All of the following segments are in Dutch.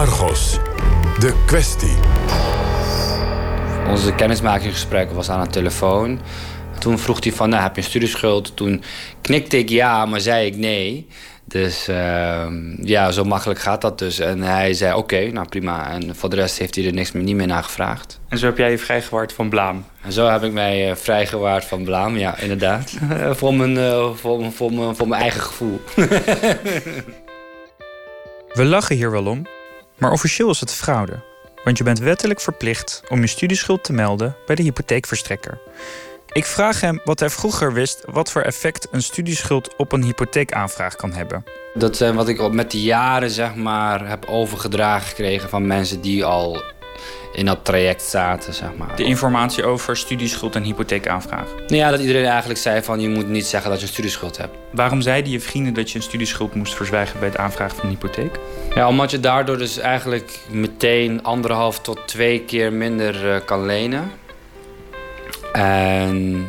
Argos. De kwestie. Onze kennismakingsgesprek was aan de telefoon. Toen vroeg hij van, nou, heb je een studieschuld? Toen knikte ik ja, maar zei ik nee. Dus ehm, ja, zo makkelijk gaat dat dus. En hij zei oké, nou prima. En voor de rest heeft hij er niks meer, niet meer naar gevraagd. En zo heb jij je vrijgewaard van blaam? En zo heb ik mij uh, vrijgewaard van blaam, ja, inderdaad. voor, mijn, uh, voor, voor, mijn, voor mijn eigen gevoel. We lachen hier wel om, maar officieel is het fraude. Want je bent wettelijk verplicht om je studieschuld te melden bij de hypotheekverstrekker. Ik vraag hem wat hij vroeger wist wat voor effect een studieschuld op een hypotheekaanvraag kan hebben. Dat zijn wat ik met de jaren zeg maar, heb overgedragen gekregen van mensen die al in dat traject zaten. Zeg maar. De informatie over studieschuld en hypotheekaanvraag. Ja, dat iedereen eigenlijk zei van je moet niet zeggen dat je een studieschuld hebt. Waarom zeiden je vrienden dat je een studieschuld moest verzwijgen bij het aanvragen van een hypotheek? Ja, omdat je daardoor dus eigenlijk meteen anderhalf tot twee keer minder uh, kan lenen. En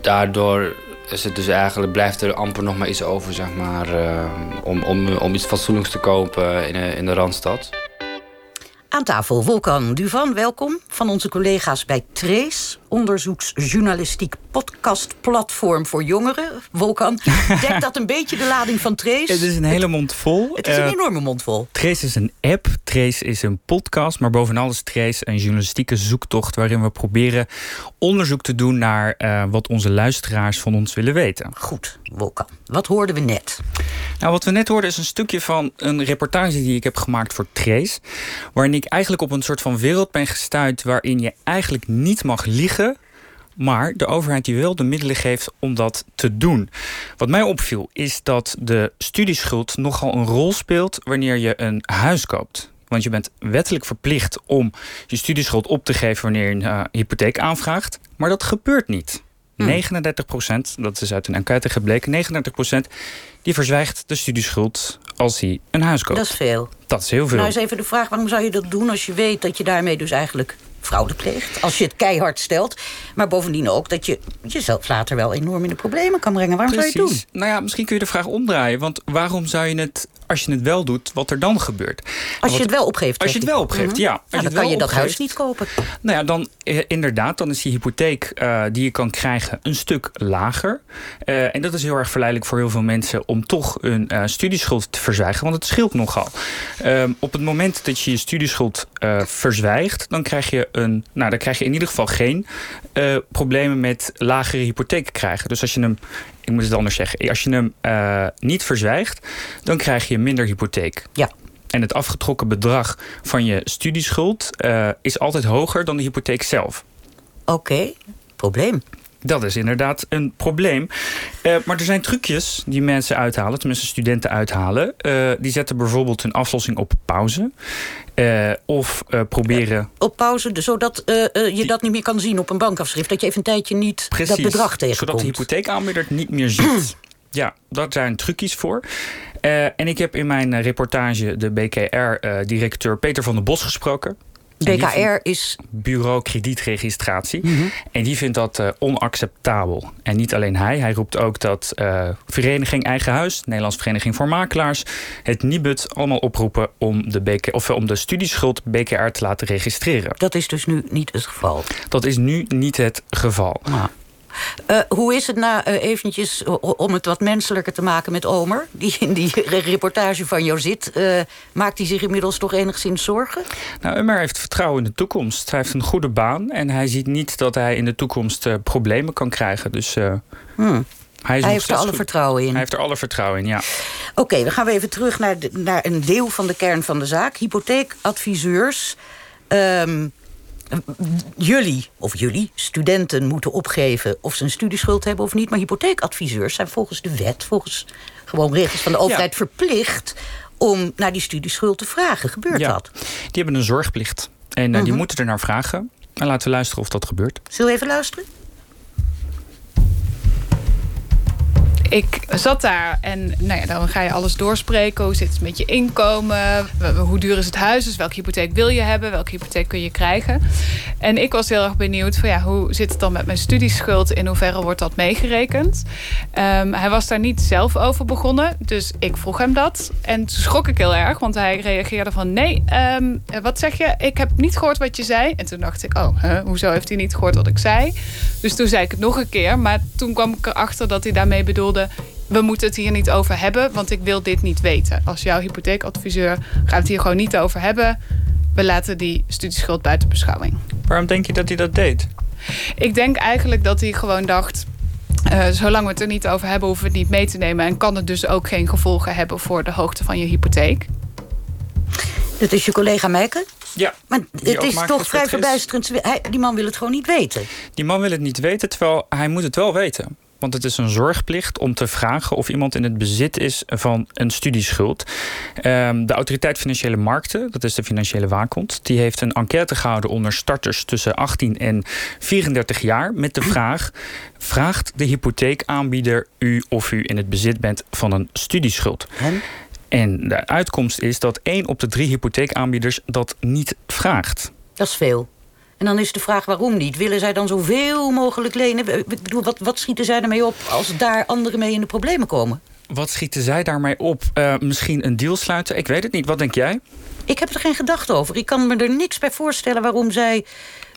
daardoor is het dus eigenlijk, blijft er amper nog maar iets over, zeg maar, uh, om, om, om iets fatsoenlijks te kopen in, in de Randstad. Aan tafel Wolkan Duvan, welkom. Van onze collega's bij Trace, onderzoeksjournalistiek podcastplatform voor jongeren. Wolkan, dekt dat een beetje de lading van Trace? Het is een hele mond vol. Het is een uh, enorme mond vol. Trace is een app, Trace is een podcast, maar bovenal is Trace een journalistieke zoektocht waarin we proberen onderzoek te doen naar uh, wat onze luisteraars van ons willen weten. Goed, Wolkan. Wat hoorden we net? Nou, wat we net hoorden is een stukje van een reportage die ik heb gemaakt voor Trace, waarin ik eigenlijk op een soort van wereld ben gestuurd waarin je eigenlijk niet mag liegen maar de overheid die wel de middelen geeft om dat te doen. Wat mij opviel is dat de studieschuld nogal een rol speelt wanneer je een huis koopt. Want je bent wettelijk verplicht om je studieschuld op te geven wanneer je een uh, hypotheek aanvraagt. Maar dat gebeurt niet. Hmm. 39 procent, dat is uit een enquête gebleken, 39 procent die verzwijgt de studieschuld als hij een huis koopt. Dat is veel. Dat is heel veel. Nou is even de vraag, waarom zou je dat doen als je weet dat je daarmee dus eigenlijk fraude pleegt. Als je het keihard stelt. Maar bovendien ook dat je jezelf later wel enorm in de problemen kan brengen. Waarom Precies. zou je het doen? Nou ja, misschien kun je de vraag omdraaien. Want waarom zou je het, als je het wel doet, wat er dan gebeurt? Als je het wel opgeeft. Als je het wel opgeeft, mm -hmm. ja. Als nou, dan kan je dat opgeeft, huis niet kopen. Nou ja, dan eh, inderdaad, dan is die hypotheek uh, die je kan krijgen een stuk lager. Uh, en dat is heel erg verleidelijk voor heel veel mensen om toch een uh, studieschuld te verzwijgen. Want het scheelt nogal. op het moment dat je je studieschuld verzwijgt, dan krijg je een. Nou, dan krijg je in ieder geval geen problemen met lagere hypotheken krijgen. Dus als je hem, ik moet het anders zeggen, als je hem niet verzwijgt, dan krijg je minder hypotheek. Ja. En het afgetrokken bedrag van je studieschuld uh, is altijd hoger dan de hypotheek zelf. Oké, okay. probleem. Dat is inderdaad een probleem. Uh, maar er zijn trucjes die mensen uithalen, tenminste studenten uithalen. Uh, die zetten bijvoorbeeld hun aflossing op pauze. Uh, of proberen. op pauze, zodat je dat niet meer kan zien op een bankafschrift. Dat je even een tijdje niet Precies, dat bedrag tegenkomt. Zodat de hypotheekaanbieder het niet meer ziet. ja, daar zijn trucjes voor. Uh, en ik heb in mijn reportage de BKR-directeur Peter van der Bos gesproken. BKR is. Bureau Kredietregistratie. Mm -hmm. En die vindt dat uh, onacceptabel. En niet alleen hij, hij roept ook dat uh, Vereniging Eigen Huis, Nederlandse Vereniging voor Makelaars, het Nibud allemaal oproepen om de, BK, of om de studieschuld BKR te laten registreren. Dat is dus nu niet het geval. Dat is nu niet het geval. Ah. Uh, hoe is het nou uh, eventjes om het wat menselijker te maken met Omer... die in die reportage van jou zit? Uh, maakt hij zich inmiddels toch enigszins zorgen? Nou, Omer heeft vertrouwen in de toekomst. Hij heeft een goede baan en hij ziet niet dat hij in de toekomst problemen kan krijgen. Dus... Hmm. Hij, hij heeft er alle goed. vertrouwen in. Hij heeft er alle vertrouwen in, ja. Oké, okay, dan gaan we even terug naar, de, naar een deel van de kern van de zaak. Hypotheekadviseurs... Um, jullie, of jullie, studenten moeten opgeven of ze een studieschuld hebben of niet. Maar hypotheekadviseurs zijn volgens de wet, volgens gewoon regels van de overheid, ja. verplicht om naar die studieschuld te vragen. Gebeurt ja. dat? Die hebben een zorgplicht. En uh, -hmm. die moeten er naar vragen. En laten we luisteren of dat gebeurt. Zullen we even luisteren? Ik zat daar en nou ja, dan ga je alles doorspreken. Hoe zit het met je inkomen? Hoe duur is het huis? Dus welke hypotheek wil je hebben? Welke hypotheek kun je krijgen? En ik was heel erg benieuwd van ja, hoe zit het dan met mijn studieschuld? In hoeverre wordt dat meegerekend? Ehm, hij was daar niet zelf over begonnen, dus ik vroeg hem dat. En toen schrok ik heel erg, want hij reageerde van nee, ehm, wat zeg je? Ik heb niet gehoord wat je zei. En toen dacht ik, oh, hoezo heeft hij niet gehoord wat ik zei? Dus toen zei ik het nog een keer, maar toen kwam ik erachter dat hij daarmee bedoelde we moeten het hier niet over hebben, want ik wil dit niet weten. Als jouw hypotheekadviseur gaat het hier gewoon niet over hebben. We laten die studieschuld buiten beschouwing. Waarom denk je dat hij dat deed? Ik denk eigenlijk dat hij gewoon dacht. Uh, zolang we het er niet over hebben, hoeven we het niet mee te nemen. En kan het dus ook geen gevolgen hebben voor de hoogte van je hypotheek. Dat is je collega Meijken? Ja. Maar het is toch vrij verbijsterend. die man wil het gewoon niet weten. Die man wil het niet weten, terwijl hij moet het wel weten. Want het is een zorgplicht om te vragen of iemand in het bezit is van een studieschuld. Ehm, de Autoriteit Financiële Markten, dat is de financiële waakhond, die heeft een enquête gehouden onder starters tussen 18 en 34 jaar met de vraag: vraagt de hypotheekaanbieder u of u in het bezit bent van een studieschuld? En de uitkomst is dat één op de drie hypotheekaanbieders dat niet vraagt. Dat is veel. En dan is de vraag waarom niet? Willen zij dan zoveel mogelijk lenen? Ik bedoel, wat, wat schieten zij ermee op als daar anderen mee in de problemen komen? Wat schieten zij daarmee op? Uh, misschien een deal sluiten? Ik weet het niet. Wat denk jij? Ik heb er geen gedachte over. Ik kan me er niks bij voorstellen waarom zij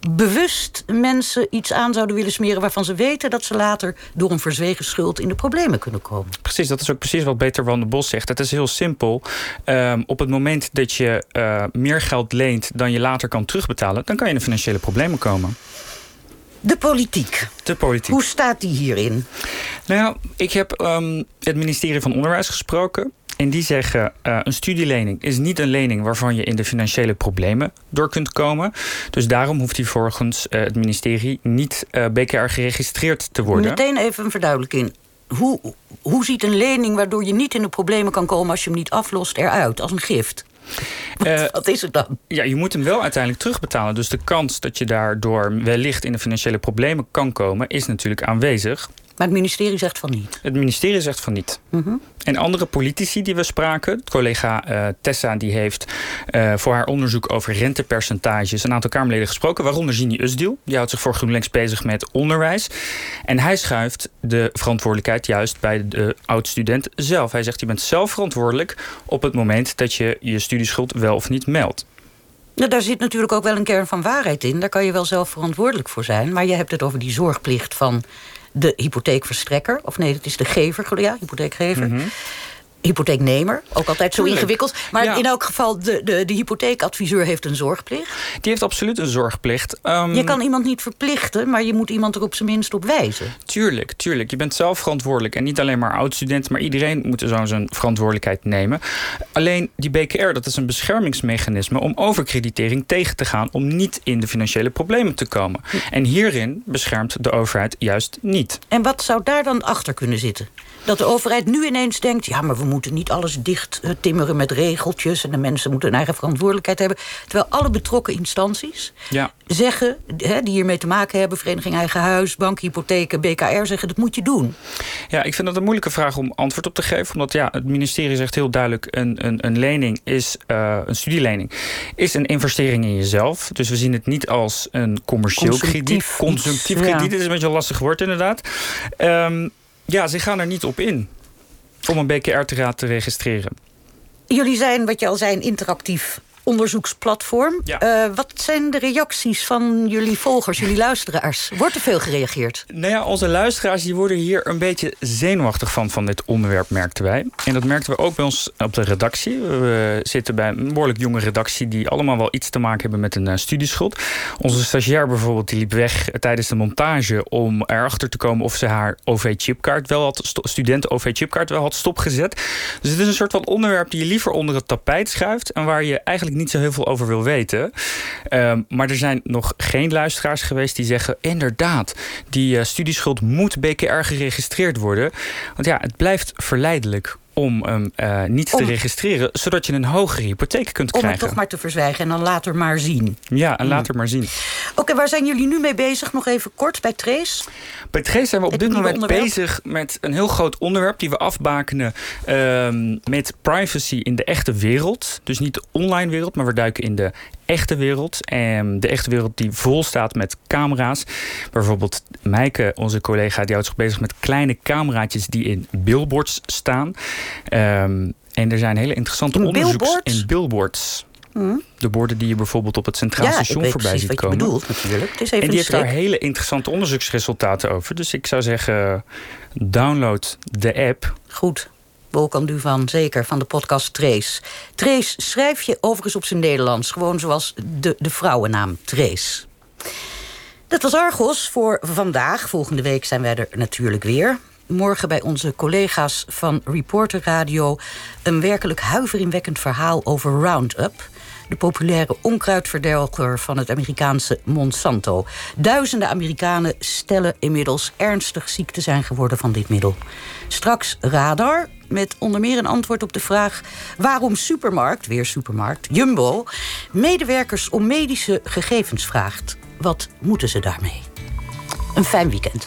bewust mensen iets aan zouden willen smeren... waarvan ze weten dat ze later door een verzwegen schuld in de problemen kunnen komen. Precies, dat is ook precies wat Peter van der Bos zegt. Het is heel simpel. Um, op het moment dat je uh, meer geld leent dan je later kan terugbetalen... dan kan je in de financiële problemen komen. De politiek. De politiek. Hoe staat die hierin? Nou ja, ik heb um, het ministerie van Onderwijs gesproken. En die zeggen, uh, een studielening is niet een lening waarvan je in de financiële problemen door kunt komen. Dus daarom hoeft hij volgens uh, het ministerie niet uh, BKR geregistreerd te worden. Meteen even een verduidelijking. Hoe, hoe ziet een lening waardoor je niet in de problemen kan komen als je hem niet aflost eruit, als een gift? Wat, wat, is het dan? Ja, je moet hem wel uiteindelijk terugbetalen. Dus de kans dat je daardoor wellicht in de financiële problemen kan komen, is natuurlijk aanwezig. Maar het ministerie zegt van niet. Het ministerie zegt van niet. Mm En andere politici die we spraken, collega uh, Tessa, die heeft uh, voor haar onderzoek over rentepercentages een aantal Kamerleden gesproken, waaronder Gini Usdiel. Die houdt zich voor GroenLinks bezig met onderwijs. En hij schuift de verantwoordelijkheid juist bij de oud-student zelf. Hij zegt: je bent zelf verantwoordelijk op het moment dat je je studieschuld wel of niet meldt. Nou, daar zit natuurlijk ook wel een kern van waarheid in. Daar kan je wel zelf verantwoordelijk voor zijn. Maar je hebt het over die zorgplicht van de hypotheekverstrekker. Of nee, het is de gever, ja, hypotheekgever. Mm hypotheeknemer. Ook altijd zo ingewikkeld. Maar in elk geval, de, de, de hypotheekadviseur heeft een zorgplicht. Die heeft absoluut een zorgplicht. Um, je kan iemand niet verplichten, maar je moet iemand er op zijn minst op wijzen. Tuurlijk, tuurlijk. Je bent zelf verantwoordelijk. En niet alleen maar oud-studenten, maar iedereen moet zo zijn verantwoordelijkheid nemen. Alleen die BKR, dat is een beschermingsmechanisme om overkreditering tegen te gaan. Om niet in de financiële problemen te komen. En hierin beschermt de overheid juist niet. En wat zou daar dan achter kunnen zitten? Dat de overheid nu ineens denkt... ja, maar we moeten niet alles dicht eh, timmeren met regeltjes... en de mensen moeten een eigen verantwoordelijkheid hebben. Terwijl alle betrokken instanties ja. zeggen... Hè, die hiermee te maken hebben... Vereniging Eigen Huis, Bank, Hypotheken, BKR... zeggen dat moet je doen. Ja, ik vind dat een moeilijke vraag om antwoord op te geven. Omdat ja, het ministerie zegt heel duidelijk... een, een, een lening is, uh, een studielening... is een investering in jezelf. Dus we zien het niet als een commercieel krediet. Consumptief krediet is een beetje een lastig woord inderdaad. Um, ja, ze gaan er niet op in om een BKR te, te registreren. Jullie zijn, wat je al zei, interactief onderzoeksplatform. Uh, wat zijn de reacties van jullie volgers, jullie luisteraars? Wordt er veel gereageerd? Nou ja, onze luisteraars die worden hier een beetje zenuwachtig van, van dit onderwerp, merkten wij. En dat merkten we ook bij ons op de redactie. We zitten bij een behoorlijk jonge redactie... die allemaal wel iets te maken hebben met een uh, studieschuld. Onze stagiair bijvoorbeeld, die liep weg tijdens de montage... om erachter te komen of ze haar OV-chipkaart wel had... studenten-OV-chipkaart wel had stopgezet. Dus het is een soort van onderwerp die je liever onder het tapijt schuift... en waar je eigenlijk niet zo heel veel over wil weten. Um, maar er zijn nog geen luisteraars geweest die zeggen... inderdaad, die uh, studieschuld moet BKR geregistreerd worden. Want ja, het blijft verleidelijk om hem uh, niet Om- te registreren, zodat je een hogere hypotheek kunt Om het krijgen. toch maar te verzwijgen en dan later maar zien. Ja, en later maar zien. Oké, waar zijn jullie nu mee bezig? Nog even kort bij Trace. Bij Trace zijn we op Het dit moment onderwerp? bezig met een heel groot onderwerp die we afbakenen ehm, met privacy in de echte wereld. Dus niet de online wereld, maar we duiken in de echte wereld. En de echte wereld die vol staat met camera's. Bijvoorbeeld Mijke, onze collega, die houdt zich bezig met kleine cameraatjes die in billboards staan. Ehm, en er zijn hele interessante In onderzoeks billboards? in billboards. Hm. De borden die je bijvoorbeeld op het Centraal Ja, ik Station weet voorbij ziet wat je komen. bedoelt natuurlijk. Het is even En die heeft daar hele interessante onderzoeksresultaten over. Dus ik zou zeggen, download de app. Goed. Wolkan Duvan, zeker, van de podcast Trace. Trace schrijf je overigens op zijn Nederlands. Gewoon zoals de, de vrouwennaam Trace. Dat was Argos voor vandaag. Volgende week zijn wij er natuurlijk weer. Morgen bij onze collega's van Reporter Radio... een werkelijk huiveringwekkend verhaal over Roundup... de populaire onkruidverdelger van het Amerikaanse Monsanto. Duizenden Amerikanen stellen inmiddels ernstig ziek te zijn geworden van dit middel. Straks Radar, met onder meer een antwoord op de vraag... waarom supermarkt, weer supermarkt, Jumbo... medewerkers om medische gegevens vraagt. Wat moeten ze daarmee? Een fijn weekend.